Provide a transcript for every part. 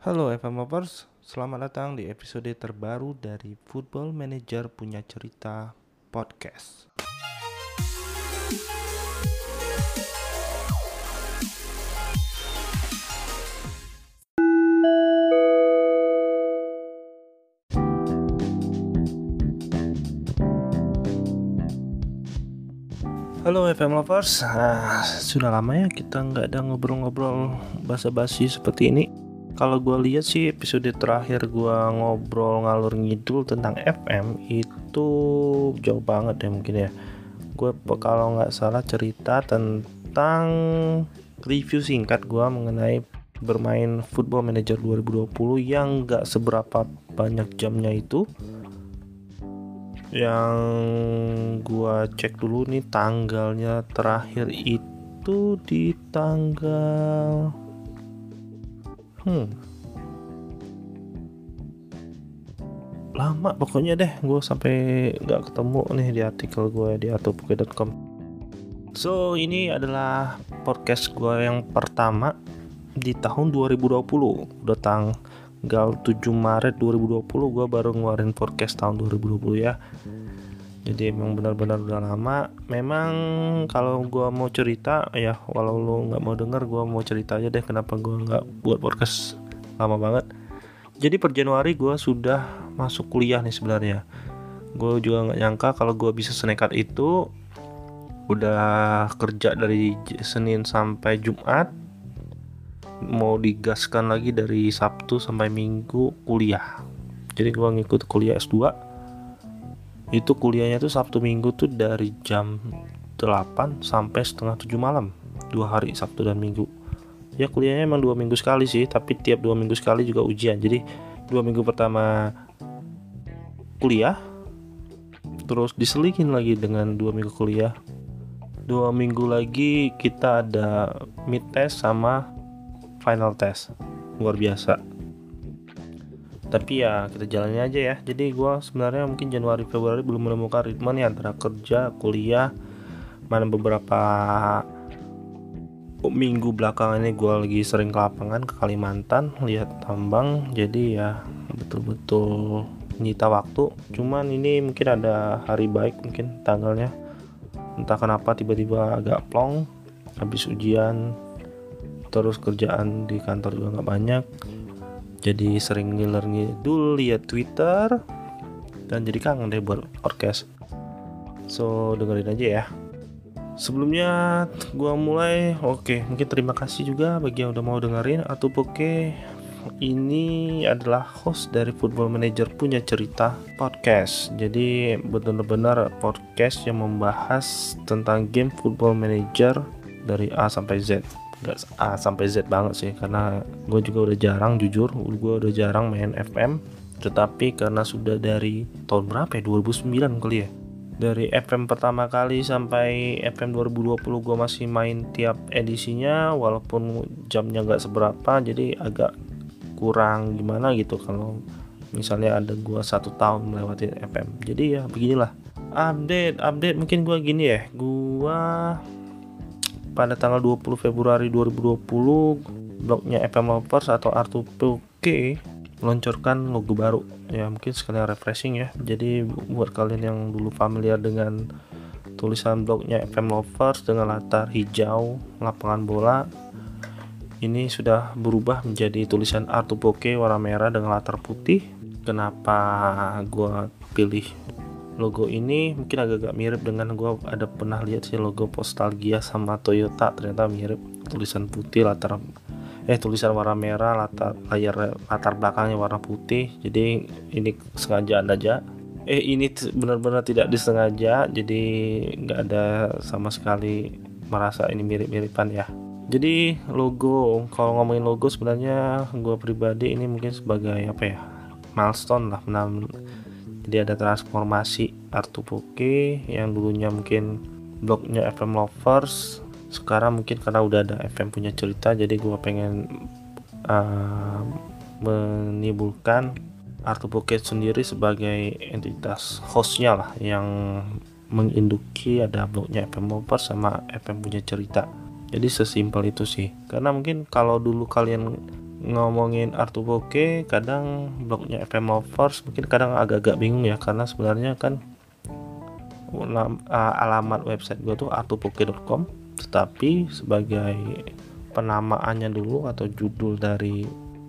Halo FM Lovers, selamat datang di episode terbaru dari Football Manager Punya Cerita Podcast. Halo FM Lovers, ah, sudah lama ya kita nggak ada ngobrol-ngobrol basa-basi seperti ini. Kalau gue lihat sih episode terakhir gue ngobrol ngalur ngidul tentang FM itu jauh banget ya mungkin ya. Gue kalau nggak salah cerita tentang review singkat gue mengenai bermain Football Manager 2020 yang nggak seberapa banyak jamnya itu yang gua cek dulu nih tanggalnya terakhir itu di tanggal hmm. Lama pokoknya deh gue sampai nggak ketemu nih di artikel gue di atopuke.com so ini adalah podcast gue yang pertama di tahun 2020 udah tanggal 7 Maret 2020 gue baru ngeluarin podcast tahun 2020 ya jadi emang benar-benar udah lama. Memang kalau gue mau cerita ya walau lo nggak mau denger gue mau cerita aja deh kenapa gue nggak buat podcast lama banget. Jadi per Januari gue sudah masuk kuliah nih sebenarnya. Gue juga nggak nyangka kalau gue bisa senekat itu. Udah kerja dari Senin sampai Jumat. Mau digaskan lagi dari Sabtu sampai Minggu kuliah. Jadi gue ngikut kuliah S2 itu kuliahnya tuh Sabtu Minggu tuh dari jam 8 sampai setengah 7 malam. Dua hari Sabtu dan Minggu. Ya kuliahnya emang dua minggu sekali sih tapi tiap dua minggu sekali juga ujian. Jadi dua minggu pertama kuliah terus diselikin lagi dengan dua minggu kuliah. Dua minggu lagi kita ada mid test sama final test. Luar biasa tapi ya kita jalani aja ya. Jadi gue sebenarnya mungkin Januari Februari belum menemukan ritme nih antara kerja kuliah. Mana beberapa minggu belakangan ini gue lagi sering ke lapangan ke Kalimantan lihat tambang. Jadi ya betul-betul nyita waktu. Cuman ini mungkin ada hari baik mungkin tanggalnya. Entah kenapa tiba-tiba agak plong habis ujian terus kerjaan di kantor juga nggak banyak jadi sering ngiler ngidul lihat Twitter dan jadi kangen deh buat orkes. So dengerin aja ya. Sebelumnya gua mulai. Oke okay, mungkin terima kasih juga bagi yang udah mau dengerin. Atau oke ini adalah host dari Football Manager punya cerita podcast. Jadi benar-benar podcast yang membahas tentang game Football Manager dari A sampai Z nggak A sampai Z banget sih karena gue juga udah jarang jujur gue udah jarang main FM tetapi karena sudah dari tahun berapa ya? 2009 kali ya? Dari FM pertama kali sampai FM 2020 gue masih main tiap edisinya walaupun jamnya nggak seberapa jadi agak kurang gimana gitu kalau misalnya ada gue satu tahun melewati FM jadi ya beginilah. Update update mungkin gue gini ya gue pada tanggal 20 Februari 2020 blognya FM Lovers atau R2PK meluncurkan logo baru. Ya mungkin sekalian refreshing ya. Jadi buat kalian yang dulu familiar dengan tulisan blognya FM Lovers dengan latar hijau lapangan bola ini sudah berubah menjadi tulisan R2PK warna merah dengan latar putih. Kenapa gue pilih logo ini mungkin agak-agak mirip dengan gue ada pernah lihat sih logo Postalgia sama Toyota ternyata mirip. Tulisan putih latar eh tulisan warna merah latar layar latar belakangnya warna putih. Jadi ini sengaja aja. Eh ini benar-benar tidak disengaja jadi nggak ada sama sekali merasa ini mirip-miripan ya. Jadi logo kalau ngomongin logo sebenarnya gue pribadi ini mungkin sebagai apa ya milestone lah jadi ada transformasi Artupoke yang dulunya mungkin blognya FM Lovers sekarang mungkin karena udah ada FM punya cerita jadi gue pengen uh, menimbulkan Artupoke sendiri sebagai entitas hostnya lah yang menginduki ada blognya FM Lovers sama FM punya cerita. Jadi sesimpel itu sih. Karena mungkin kalau dulu kalian ngomongin Artu Poke kadang blognya FM mungkin kadang agak-agak bingung ya karena sebenarnya kan alamat website gue tuh artupoke.com tetapi sebagai penamaannya dulu atau judul dari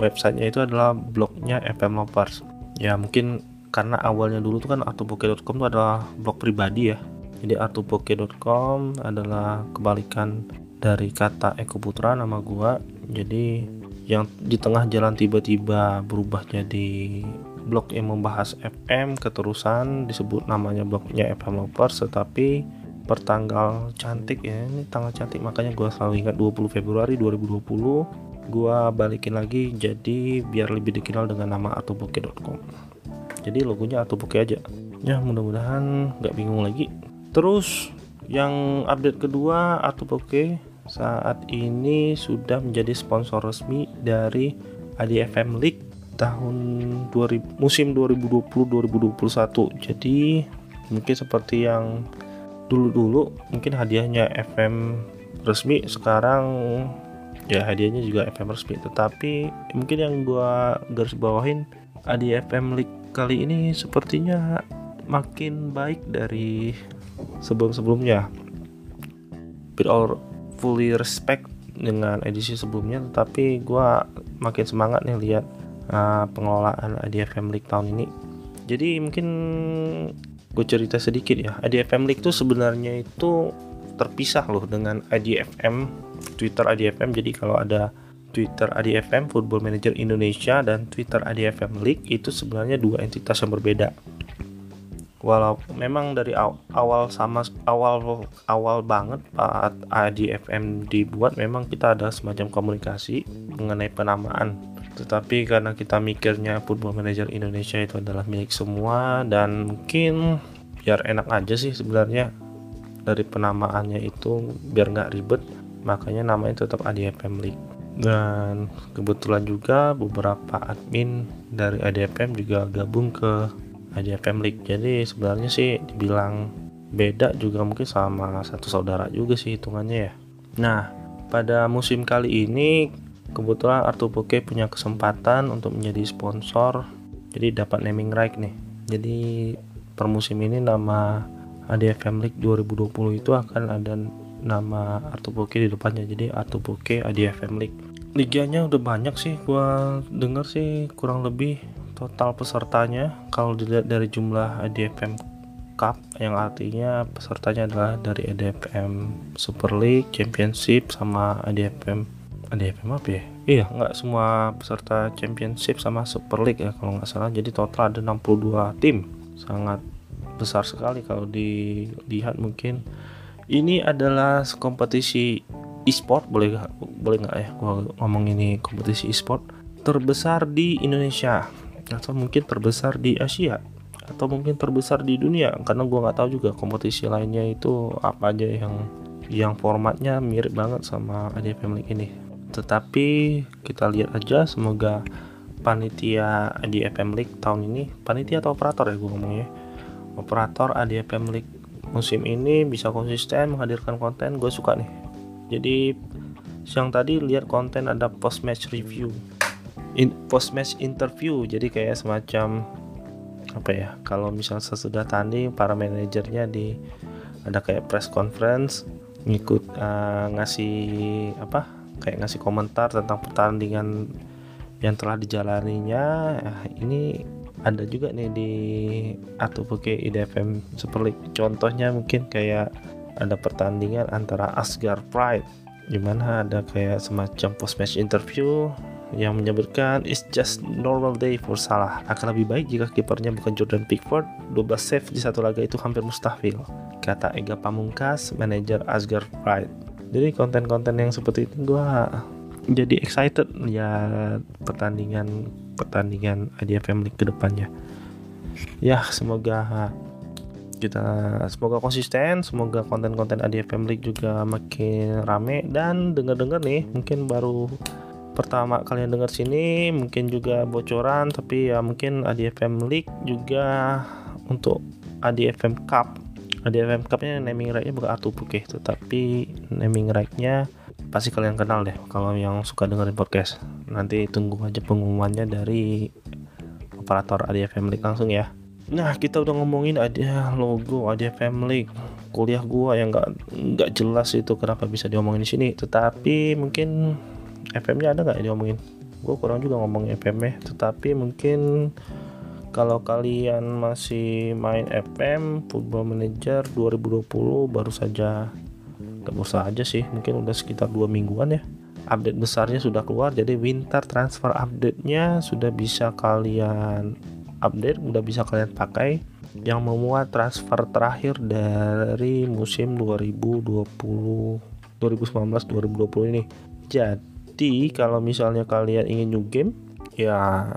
websitenya itu adalah blognya FM Lovers. Ya mungkin karena awalnya dulu tuh kan artupoke.com itu adalah blog pribadi ya. Jadi artupoke.com adalah kebalikan dari kata Eko Putra nama gua. Jadi yang di tengah jalan tiba-tiba berubah jadi blog yang membahas FM keterusan disebut namanya blognya FM Lovers tetapi pertanggal cantik ya ini tanggal cantik makanya gue selalu ingat 20 Februari 2020 gue balikin lagi jadi biar lebih dikenal dengan nama atubuke.com jadi logonya atubuke aja. Ya mudah-mudahan nggak bingung lagi. Terus yang update kedua atubuke saat ini sudah menjadi sponsor resmi dari ADFM League tahun 2000, musim 2020-2021 jadi mungkin seperti yang dulu-dulu mungkin hadiahnya FM resmi sekarang ya hadiahnya juga FM resmi. Tetapi mungkin yang gua garis bawahin ADFM League kali ini sepertinya makin baik dari sebelum-sebelumnya. All fully respect dengan edisi sebelumnya tetapi gue makin semangat nih lihat uh, pengelolaan IDFM League tahun ini. Jadi mungkin gue cerita sedikit ya. IDFM League itu sebenarnya itu terpisah loh dengan IDFM Twitter IDFM jadi kalau ada Twitter ADFM Football Manager Indonesia dan Twitter ADFM League itu sebenarnya dua entitas yang berbeda walau memang dari awal sama awal awal banget saat ADFM dibuat memang kita ada semacam komunikasi mengenai penamaan. Tetapi karena kita mikirnya Football Manager Indonesia itu adalah milik semua dan mungkin biar enak aja sih sebenarnya dari penamaannya itu biar nggak ribet makanya namanya tetap ADFM League. Dan kebetulan juga beberapa admin dari ADFM juga gabung ke IDFM League jadi sebenarnya sih dibilang beda juga mungkin sama satu saudara juga sih hitungannya ya. Nah pada musim kali ini kebetulan Arthur Poke punya kesempatan untuk menjadi sponsor. Jadi dapat naming right nih. Jadi per musim ini nama ADFM League 2020 itu akan ada nama Arthur Poke di depannya. Jadi Arthur Poke ADFM League liganya udah banyak sih gua denger sih kurang lebih total pesertanya kalau dilihat dari jumlah ADFM Cup yang artinya pesertanya adalah dari ADFM Super League, Championship sama ADFM ADFM apa ya? Iya, nggak semua peserta Championship sama Super League ya kalau nggak salah. Jadi total ada 62 tim. Sangat besar sekali kalau dilihat mungkin ini adalah kompetisi e-sport boleh boleh nggak ya gua ngomong ini kompetisi e-sport terbesar di Indonesia atau mungkin terbesar di Asia. Atau mungkin terbesar di dunia. Karena gue nggak tahu juga kompetisi lainnya itu apa aja yang yang formatnya mirip banget sama ADFM League ini. Tetapi kita lihat aja semoga panitia ADFM League tahun ini panitia atau operator ya gue ngomongnya operator ADFM League musim ini bisa konsisten menghadirkan konten gue suka nih. Jadi siang tadi lihat konten ada post match review in, post match interview. Jadi kayak semacam apa ya kalau misal sesudah tanding para manajernya di ada kayak press conference ngikut uh, ngasih apa kayak ngasih komentar tentang pertandingan yang telah dijalaninya. Nah, ini ada juga nih di Atubuke IDFM Super League. Contohnya mungkin kayak ada pertandingan antara Asgar Pride di mana ada kayak semacam post match interview yang menyebutkan it's just normal day for Salah. Akan lebih baik jika kipernya bukan Jordan Pickford. 12 save di satu laga itu hampir mustahil, kata Ega Pamungkas, manajer Asgar Pride. Jadi konten-konten yang seperti itu gue jadi excited ya pertandingan pertandingan IDFM League ke depannya. Ya, semoga kita semoga konsisten, semoga konten-konten ADFM League juga makin rame dan dengar-dengar nih mungkin baru pertama kalian dengar sini mungkin juga bocoran tapi ya mungkin ADFM League juga untuk ADFM Cup. ADFM Cup nya naming right-nya bukan Artu Puke tetapi naming right-nya pasti kalian kenal deh kalau yang suka dengerin podcast. Nanti tunggu aja pengumumannya dari operator ADFM League langsung ya. Nah kita udah ngomongin ada logo ADFM League. Kuliah gua yang nggak nggak jelas itu kenapa bisa diomongin di sini. Tetapi mungkin FM-nya ada nggak diomongin gue kurang juga ngomong FM-nya tetapi mungkin kalau kalian masih main FM Football Manager 2020 baru saja gak usah aja sih mungkin udah sekitar dua mingguan ya. Update besarnya sudah keluar jadi winter transfer update-nya sudah bisa kalian update udah bisa kalian pakai yang memuat transfer terakhir dari musim 2020 2019 2020 ini. Jadi kalau misalnya kalian ingin new game ya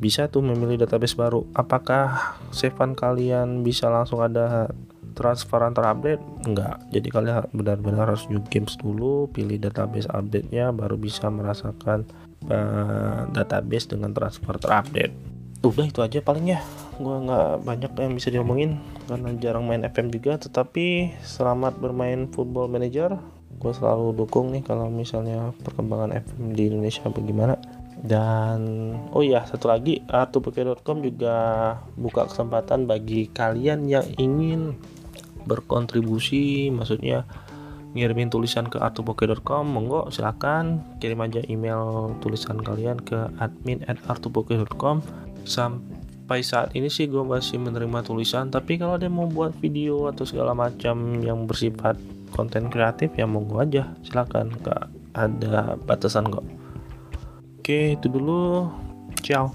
bisa tuh memilih database baru. Apakah savean kalian bisa langsung ada transfer antar update? Enggak. Jadi kalian benar-benar harus new games dulu pilih database update-nya baru bisa merasakan uh, database dengan transfer terupdate udah itu aja paling ya. Gue nggak banyak yang bisa diomongin karena jarang main FM juga. Tetapi selamat bermain football manager. Gue selalu dukung nih kalau misalnya perkembangan FM di Indonesia bagaimana. Dan oh ya satu lagi artupeke.com juga buka kesempatan bagi kalian yang ingin berkontribusi maksudnya ngirimin tulisan ke artupoke.com monggo silakan. Kirim aja email tulisan kalian ke admin at artupoke.com sampai saat ini sih gue masih menerima tulisan tapi kalau ada mau buat video atau segala macam yang bersifat konten kreatif ya monggo aja. Silakan gak ada batasan kok. Oke itu dulu. Ciao